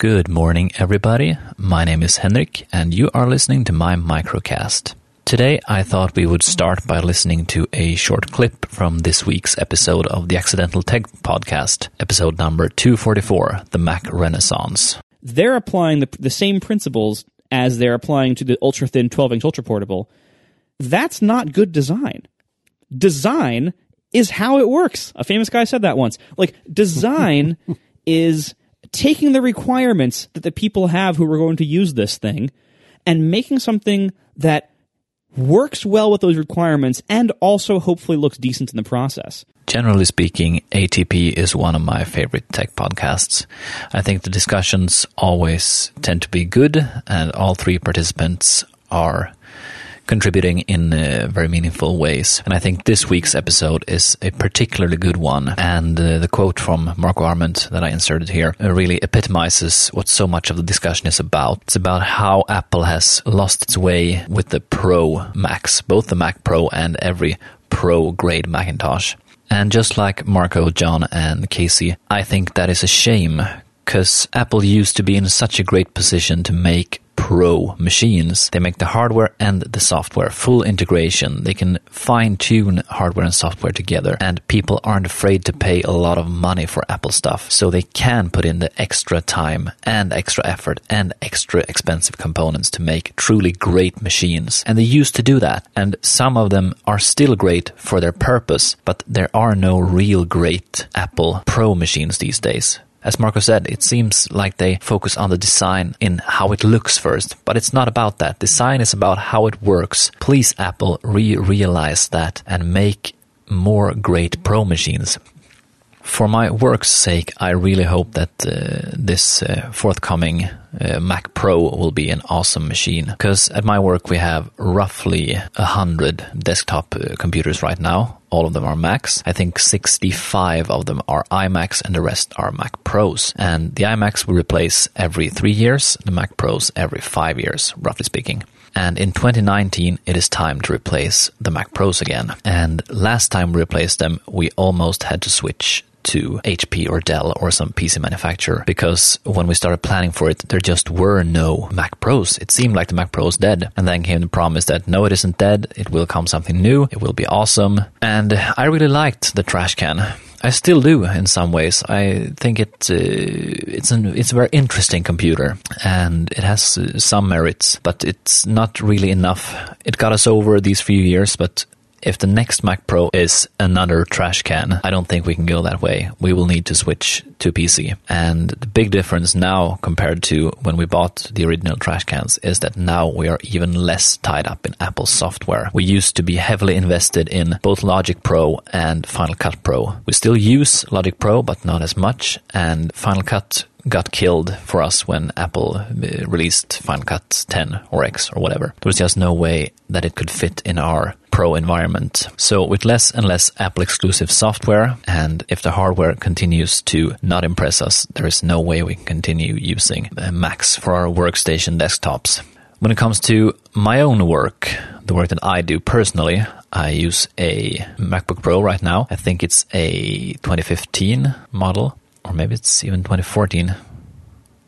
Good morning, everybody. My name is Henrik, and you are listening to my microcast. Today, I thought we would start by listening to a short clip from this week's episode of the Accidental Tech podcast, episode number 244, The Mac Renaissance. They're applying the, the same principles as they're applying to the ultra thin 12 inch ultra portable. That's not good design. Design is how it works. A famous guy said that once. Like, design is taking the requirements that the people have who are going to use this thing and making something that works well with those requirements and also hopefully looks decent in the process. Generally speaking, ATP is one of my favorite tech podcasts. I think the discussions always tend to be good, and all three participants are contributing in uh, very meaningful ways. And I think this week's episode is a particularly good one. And uh, the quote from Marco Arment that I inserted here uh, really epitomizes what so much of the discussion is about. It's about how Apple has lost its way with the Pro Macs, both the Mac Pro and every Pro grade Macintosh. And just like Marco, John, and Casey, I think that is a shame because Apple used to be in such a great position to make Pro machines. They make the hardware and the software, full integration. They can fine tune hardware and software together, and people aren't afraid to pay a lot of money for Apple stuff. So they can put in the extra time and extra effort and extra expensive components to make truly great machines. And they used to do that. And some of them are still great for their purpose, but there are no real great Apple Pro machines these days. As Marco said, it seems like they focus on the design in how it looks first, but it's not about that. Design is about how it works. Please, Apple, re realize that and make more great Pro machines. For my work's sake, I really hope that uh, this uh, forthcoming uh, Mac Pro will be an awesome machine. Because at my work, we have roughly a hundred desktop uh, computers right now. All of them are Macs. I think 65 of them are iMacs and the rest are Mac Pros. And the iMacs we replace every three years, the Mac Pros every five years, roughly speaking. And in 2019, it is time to replace the Mac Pros again. And last time we replaced them, we almost had to switch to HP or Dell or some PC manufacturer because when we started planning for it, there just were no Mac Pros. It seemed like the Mac Pro was dead. And then came the promise that no, it isn't dead. It will come something new. It will be awesome. And I really liked the trash can. I still do in some ways. I think it uh, it's an it's a very interesting computer and it has uh, some merits, but it's not really enough. It got us over these few years, but if the next Mac Pro is another trash can, I don't think we can go that way. We will need to switch to PC. And the big difference now compared to when we bought the original trash cans is that now we are even less tied up in Apple software. We used to be heavily invested in both Logic Pro and Final Cut Pro. We still use Logic Pro, but not as much. And Final Cut got killed for us when Apple uh, released Final Cut 10 or X or whatever. There was just no way that it could fit in our pro environment. So with less and less Apple exclusive software, and if the hardware continues to not impress us, there is no way we can continue using uh, Macs for our workstation desktops. When it comes to my own work, the work that I do personally, I use a MacBook Pro right now. I think it's a 2015 model or maybe it's even 2014.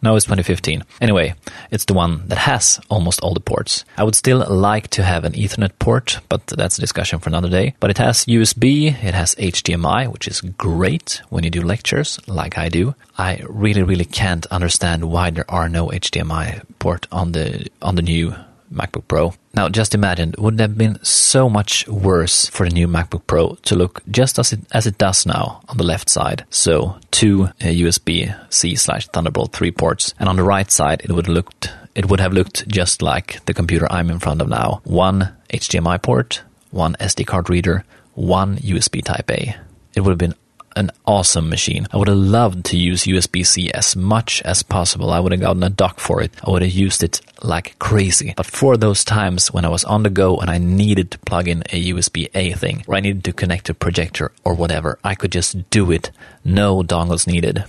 No, it's 2015. Anyway, it's the one that has almost all the ports. I would still like to have an Ethernet port, but that's a discussion for another day. But it has USB, it has HDMI, which is great when you do lectures, like I do. I really, really can't understand why there are no HDMI port on the on the new MacBook Pro. Now, just imagine, would have been so much worse for the new MacBook Pro to look just as it, as it does now on the left side? So, two uh, USB-C slash Thunderbolt 3 ports, and on the right side, it would looked it would have looked just like the computer I'm in front of now. One HDMI port, one SD card reader, one USB Type A. It would have been an awesome machine. I would have loved to use USB C as much as possible. I would have gotten a dock for it. I would have used it like crazy. But for those times when I was on the go and I needed to plug in a USB A thing, or I needed to connect a projector or whatever, I could just do it. No dongles needed.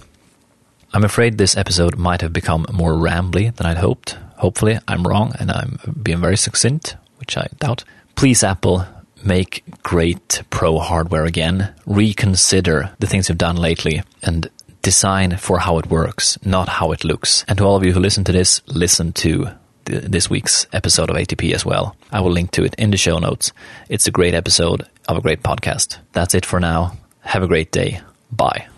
I'm afraid this episode might have become more rambly than I'd hoped. Hopefully, I'm wrong and I'm being very succinct, which I doubt. Please, Apple, make great pro hardware again. Reconsider the things you've done lately and design for how it works, not how it looks. And to all of you who listen to this, listen to th- this week's episode of ATP as well. I will link to it in the show notes. It's a great episode of a great podcast. That's it for now. Have a great day. Bye.